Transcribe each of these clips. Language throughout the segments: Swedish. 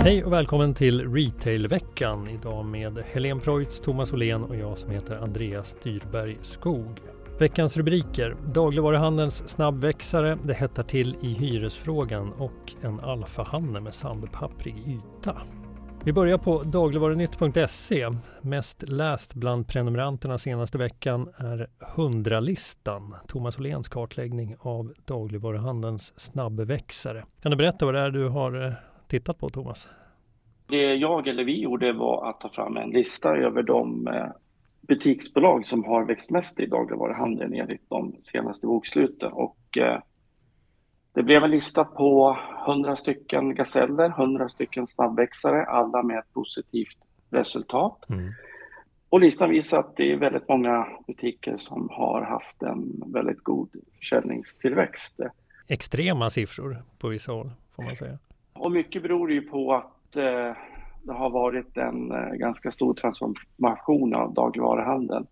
Hej och välkommen till Retailveckan. Idag med Helene Preutz, Thomas Åhlén och jag som heter Andreas Dyrberg Skog. Veckans rubriker. Dagligvaruhandelns snabbväxare, det hettar till i hyresfrågan och en alfahanne med sandpapprig yta. Vi börjar på dagligvarunytt.se. Mest läst bland prenumeranterna senaste veckan är 100-listan, Thomas Åhléns kartläggning av dagligvaruhandelns snabbväxare. Kan du berätta vad det är du har eh, tittat på Thomas? Det jag eller vi gjorde var att ta fram en lista över de eh, butiksbolag som har växt mest i dagligvaruhandeln enligt de senaste boksluten. Och eh, det blev en lista på 100 stycken gaseller, 100 stycken snabbväxare, alla med ett positivt resultat. Mm. Och listan visar att det är väldigt många butiker som har haft en väldigt god försäljningstillväxt. Extrema siffror på vissa håll får man säga. Och mycket beror ju på att eh, det har varit en eh, ganska stor transformation av dagligvaruhandeln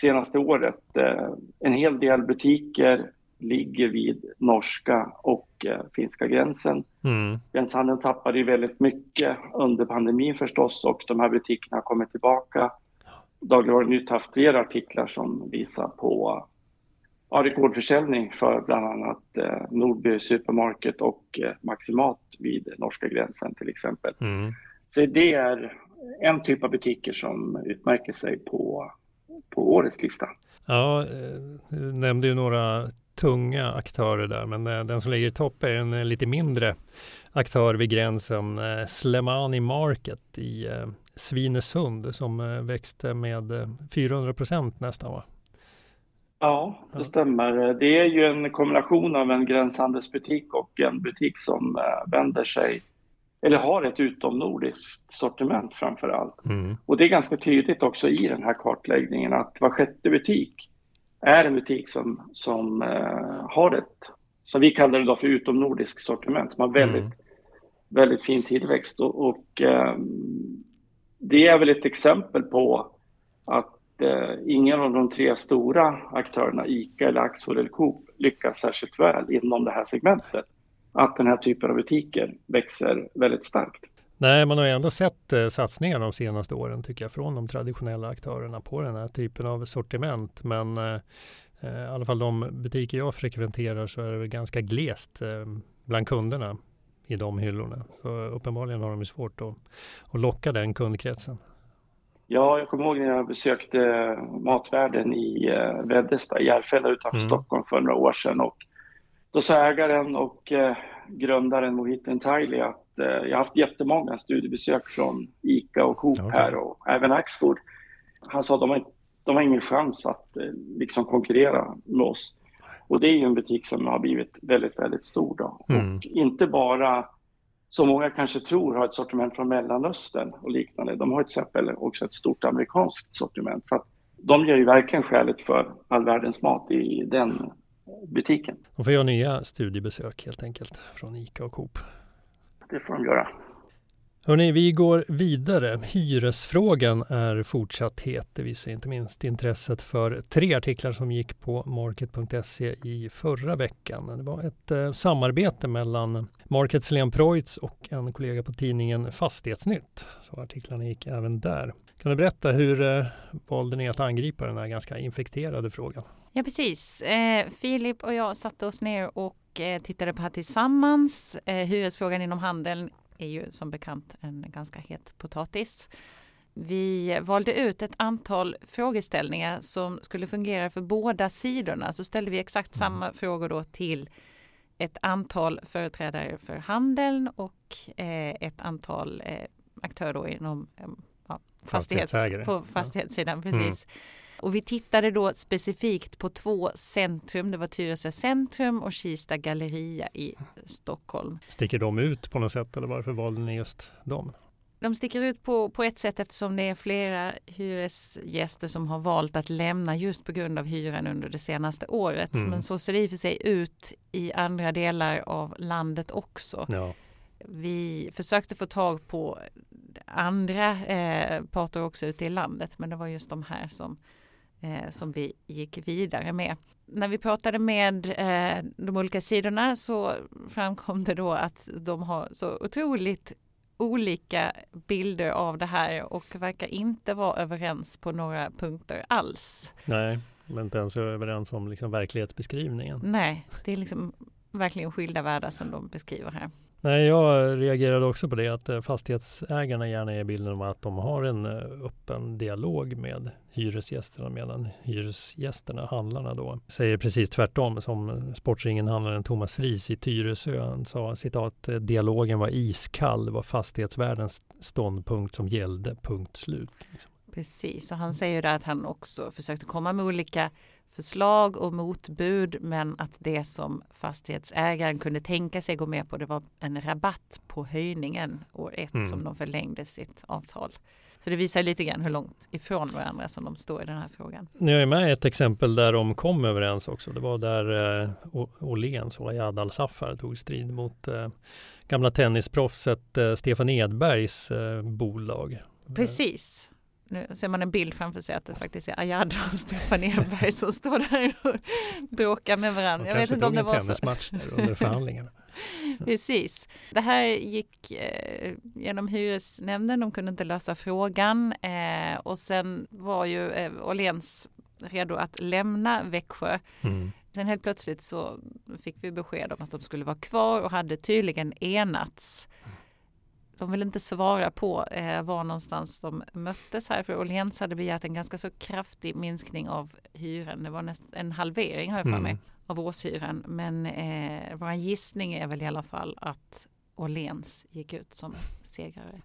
senaste året. Eh, en hel del butiker ligger vid norska och finska gränsen. Mm. Gränshandeln tappade ju väldigt mycket under pandemin förstås och de här butikerna har kommit tillbaka. Dagligvarunytt har haft flera artiklar som visar på ja, rekordförsäljning för bland annat eh, Nordby Supermarket och eh, Maximat vid norska gränsen till exempel. Mm. Så det är en typ av butiker som utmärker sig på, på årets lista. Ja, eh, du nämnde ju några tunga aktörer där, men eh, den som ligger i topp är en eh, lite mindre aktör vid gränsen, Slemani Market i Svinesund som växte med 400 procent nästan va? Ja, det stämmer. Det är ju en kombination av en gränshandelsbutik och en butik som vänder sig eller har ett utomnordiskt sortiment framför allt. Mm. Och det är ganska tydligt också i den här kartläggningen att var sjätte butik är en butik som, som uh, har ett, som vi kallar det då för utomnordisk sortiment, som har väldigt, mm. väldigt fin tillväxt. Och, och um, det är väl ett exempel på att eh, ingen av de tre stora aktörerna, ICA, eller Axfood eller Coop, lyckas särskilt väl inom det här segmentet att den här typen av butiker växer väldigt starkt. Nej, man har ju ändå sett eh, satsningar de senaste åren tycker jag från de traditionella aktörerna på den här typen av sortiment. Men eh, eh i alla fall de butiker jag frekventerar så är det ganska glest eh, bland kunderna i de hyllorna. Så uppenbarligen har de ju svårt att, att locka den kundkretsen. Ja, jag kommer ihåg när jag besökte Matvärden i eh, Veddesta, i Järfälla utanför mm. Stockholm för några år sedan. Och då sa ägaren och eh, grundaren Mohit Ntaili att eh, jag har haft jättemånga studiebesök från ICA och Coop okay. här och även Axfood. Han sa att de har, de har ingen chans att eh, liksom konkurrera med oss. Och det är ju en butik som har blivit väldigt, väldigt stor då. Mm. Och inte bara som många kanske tror har ett sortiment från Mellanöstern och liknande. De har till exempel också ett stort amerikanskt sortiment. Så de gör ju verkligen skälet för all världens mat i den butiken. De får göra nya studiebesök helt enkelt från ICA och Coop. Det får de göra. Hörrni, vi går vidare. Hyresfrågan är fortsatt het. Det visar inte minst intresset för tre artiklar som gick på market.se i förra veckan. Det var ett eh, samarbete mellan Markets Helene Preutz och en kollega på tidningen Fastighetsnytt. Så artiklarna gick även där. Kan du berätta hur eh, valde ni att angripa den här ganska infekterade frågan? Ja, precis. Eh, Filip och jag satte oss ner och eh, tittade på här tillsammans. Eh, hyresfrågan inom handeln är ju som bekant en ganska het potatis. Vi valde ut ett antal frågeställningar som skulle fungera för båda sidorna. Så ställde vi exakt mm. samma frågor då till ett antal företrädare för handeln och eh, ett antal eh, aktörer inom eh, ja, fastighets, på fastighetssidan. Precis. Mm. Och vi tittade då specifikt på två centrum. Det var Tyresö centrum och Kista galleria i Stockholm. Sticker de ut på något sätt eller varför valde ni just dem? De sticker ut på, på ett sätt eftersom det är flera hyresgäster som har valt att lämna just på grund av hyran under det senaste året. Mm. Men så ser det i och för sig ut i andra delar av landet också. Ja. Vi försökte få tag på andra eh, parter också ute i landet men det var just de här som eh, som vi gick vidare med. När vi pratade med eh, de olika sidorna så framkom det då att de har så otroligt olika bilder av det här och verkar inte vara överens på några punkter alls. Nej, men inte ens överens om liksom verklighetsbeskrivningen. Nej, det är liksom verkligen skilda världar som de beskriver här. Nej, jag reagerade också på det att eh, fastighetsägarna gärna ger bilden om att de har en eh, öppen dialog med hyresgästerna medan hyresgästerna, handlarna då, säger precis tvärtom som Sportringen-handlaren Thomas Fries i Tyresö. Han sa citat, dialogen var iskall, det var fastighetsvärdens ståndpunkt som gällde, punkt slut. Precis, och han säger att han också försökte komma med olika förslag och motbud men att det som fastighetsägaren kunde tänka sig gå med på det var en rabatt på höjningen år ett mm. som de förlängde sitt avtal. Så det visar lite grann hur långt ifrån varandra som de står i den här frågan. Nu är med ett exempel där de kom överens också. Det var där eh, Åhléns och Ayad Al-Safar tog strid mot eh, gamla tennisproffset eh, Stefan Edbergs eh, bolag. Precis. Nu ser man en bild framför sig att det faktiskt är Ayad och Stefan Edberg som står där och bråkar med varandra. Jag vet inte om det var så. tennismatch under förhandlingarna. Precis. Det här gick eh, genom hyresnämnden, de kunde inte lösa frågan eh, och sen var ju eh, Åhléns redo att lämna Växjö. Mm. Sen helt plötsligt så fick vi besked om att de skulle vara kvar och hade tydligen enats. De vill inte svara på eh, var någonstans de möttes här för Åhléns hade begärt en ganska så kraftig minskning av hyran. Det var näst, en halvering har jag för mig mm. av årshyran. Men eh, vår gissning är väl i alla fall att Åhléns gick ut som segrare.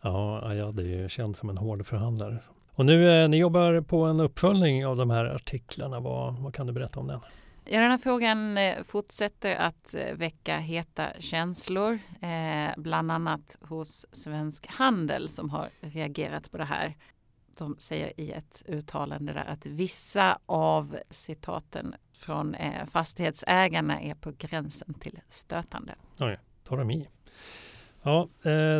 Ja, ja, det är ju känt som en hård förhandlare. Och nu, eh, ni jobbar på en uppföljning av de här artiklarna. Vad, vad kan du berätta om den? Ja, den här frågan eh, fortsätter att eh, väcka heta känslor, eh, bland annat hos Svensk Handel som har reagerat på det här. De säger i ett uttalande där att vissa av citaten från eh, fastighetsägarna är på gränsen till stötande. Oj, tar de i. Ja,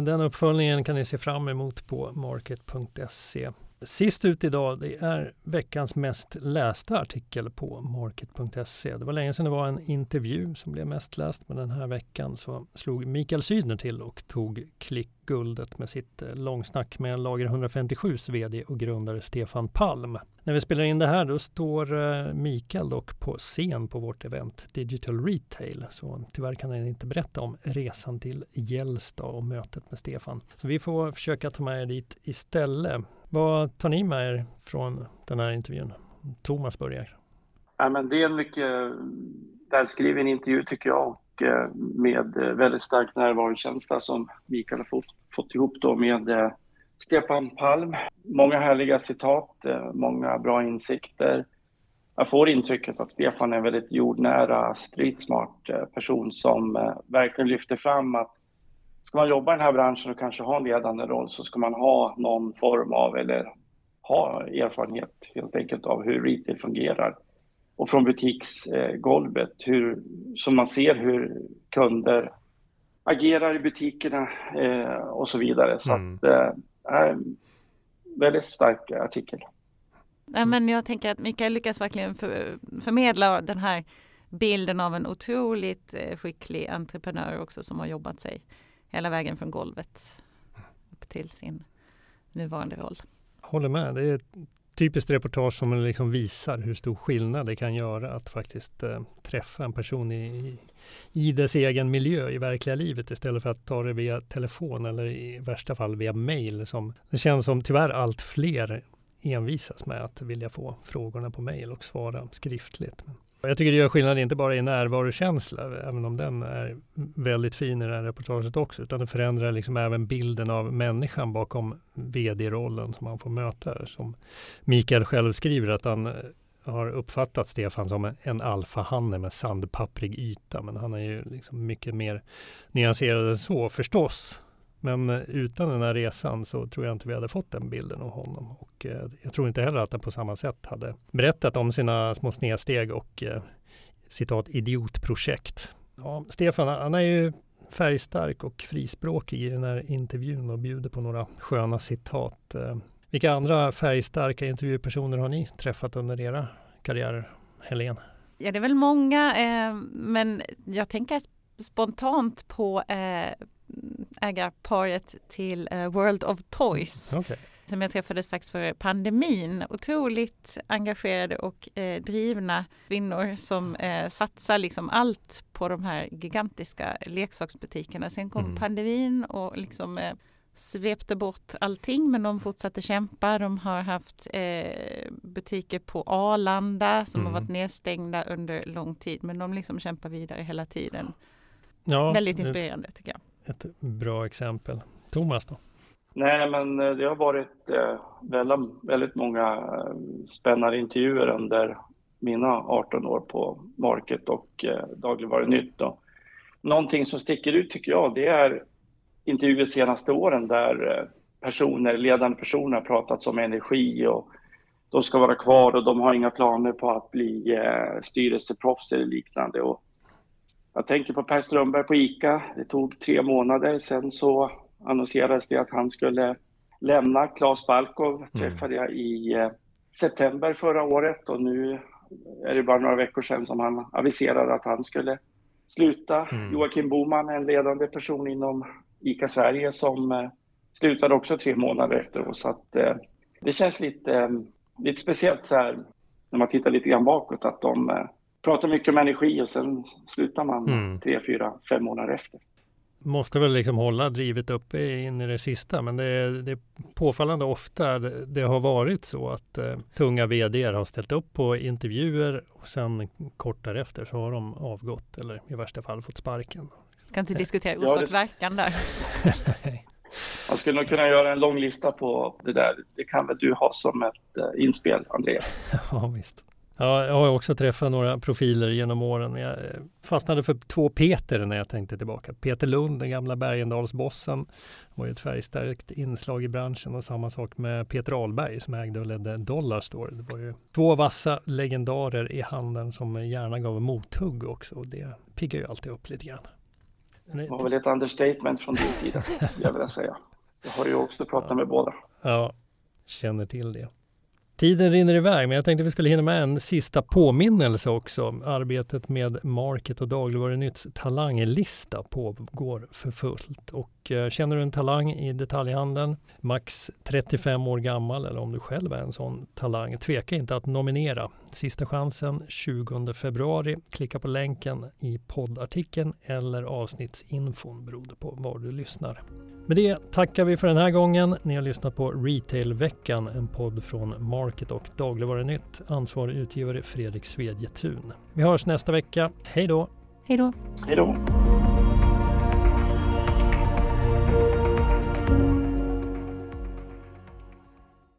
den uppföljningen kan ni se fram emot på market.se. Sist ut idag det är veckans mest lästa artikel på market.se. Det var länge sedan det var en intervju som blev mest läst men den här veckan så slog Mikael Sydner till och tog klickguldet med sitt eh, långsnack med Lager 157s vd och grundare Stefan Palm. När vi spelar in det här då står eh, Mikael dock på scen på vårt event Digital Retail så tyvärr kan han inte berätta om resan till Gällstad och mötet med Stefan. Så vi får försöka ta med er dit istället. Vad tar ni med er från den här intervjun? Thomas börjar. Ja, men det är en mycket välskriven intervju tycker jag och eh, med eh, väldigt stark närvarokänsla som Mikael har fått, fått ihop då med eh, Stefan Palm. Många härliga citat, många bra insikter. Jag får intrycket att Stefan är en väldigt jordnära, streetsmart person som verkligen lyfter fram att ska man jobba i den här branschen och kanske ha en ledande roll så ska man ha någon form av, eller ha erfarenhet helt enkelt av hur retail fungerar. Och från butiksgolvet, hur, så man ser hur kunder agerar i butikerna eh, och så vidare. Så mm. att, eh, väldigt stark artikel. Ja, men jag tänker att Mikael lyckas verkligen för, förmedla den här bilden av en otroligt eh, skicklig entreprenör också som har jobbat sig hela vägen från golvet upp till sin nuvarande roll. Håller med. Det är ett typiskt reportage som liksom visar hur stor skillnad det kan göra att faktiskt eh, träffa en person i, i dess egen miljö i verkliga livet istället för att ta det via telefon eller i värsta fall via mail. Som, det känns som tyvärr allt fler envisas med att vilja få frågorna på mail och svara skriftligt. Jag tycker det gör skillnad inte bara i närvarokänsla, även om den är väldigt fin i det här reportaget också, utan det förändrar liksom även bilden av människan bakom vd-rollen som man får möta. Som Mikael själv skriver att han eh, har uppfattat Stefan som en alfahanne med sandpapprig yta, men han är ju liksom mycket mer nyanserad än så förstås. Men eh, utan den här resan så tror jag inte vi hade fått den bilden av honom. Och eh, jag tror inte heller att han på samma sätt hade berättat om sina små snedsteg och eh, citat idiotprojekt. Ja, Stefan, han är ju färgstark och frispråkig i den här intervjun och bjuder på några sköna citat. Vilka andra färgstarka intervjupersoner har ni träffat under era karriärer, Helene? Ja, det är väl många, eh, men jag tänker spontant på eh, ägarparet till uh, World of Toys. Okay. Som jag träffade strax före pandemin. Otroligt engagerade och eh, drivna kvinnor som eh, satsar liksom allt på de här gigantiska leksaksbutikerna. Sen kom mm. pandemin och liksom eh, svepte bort allting men de fortsatte kämpa. De har haft eh, butiker på Arlanda som mm. har varit nedstängda under lång tid men de liksom kämpar vidare hela tiden. Ja, Väldigt inspirerande tycker jag. Ett bra exempel. Thomas då? Nej, men eh, det har varit eh, väldigt, väldigt många eh, spännande intervjuer under mina 18 år på Market och eh, Dagligvarunytt. Någonting som sticker ut tycker jag, det är intervjuer de senaste åren där personer, ledande personer har pratat om energi och de ska vara kvar och de har inga planer på att bli styrelseproffs eller liknande. Och jag tänker på Per Strömberg på ICA. Det tog tre månader. Sen så annonserades det att han skulle lämna. Claes Balkov mm. träffade jag i eh, september förra året och nu är det bara några veckor sedan som han aviserade att han skulle sluta. Mm. Joakim Boman, en ledande person inom ICA Sverige som eh, slutade också tre månader efter oss. Så att, eh, det känns lite, lite speciellt så här när man tittar lite grann bakåt att de pratar mycket om energi och sen slutar man mm. tre, fyra, fem månader efter. Måste väl liksom hålla drivet uppe in i det sista, men det är, det är påfallande ofta det, det har varit så att eh, tunga vd har ställt upp på intervjuer och sen kort därefter så har de avgått eller i värsta fall fått sparken. Ska inte diskutera orsak och verkan där. Man skulle nog kunna göra en lång lista på det där. Det kan väl du ha som ett uh, inspel, Andreas? ja, visst. Ja, jag har också träffat några profiler genom åren. Men jag eh, fastnade för två Peter när jag tänkte tillbaka. Peter Lund, den gamla Bergendalsbossen, var ju ett färgstarkt inslag i branschen och samma sak med Peter Ahlberg som ägde och ledde Dollarstore. Det var ju två vassa legendarer i handeln som gärna gav mothugg också och det piggar ju alltid upp lite grann. Det var väl ett understatement från din sida, skulle jag vilja säga. Jag har ju också pratat ja. med båda. Ja, känner till det. Tiden rinner iväg, men jag tänkte vi skulle hinna med en sista påminnelse också. Arbetet med Market och Dagligvarunytts talanglista pågår för fullt. Och eh, känner du en talang i detaljhandeln, max 35 år gammal eller om du själv är en sån talang, tveka inte att nominera. Sista chansen 20 februari. Klicka på länken i poddartikeln eller avsnittsinfon beroende på var du lyssnar. Med det tackar vi för den här gången. Ni har lyssnat på Retailveckan, en podd från Market och Dagligvarunytt. Ansvarig utgivare Fredrik Svedjetun. Vi hörs nästa vecka. Hej då! Hej då! Hej då!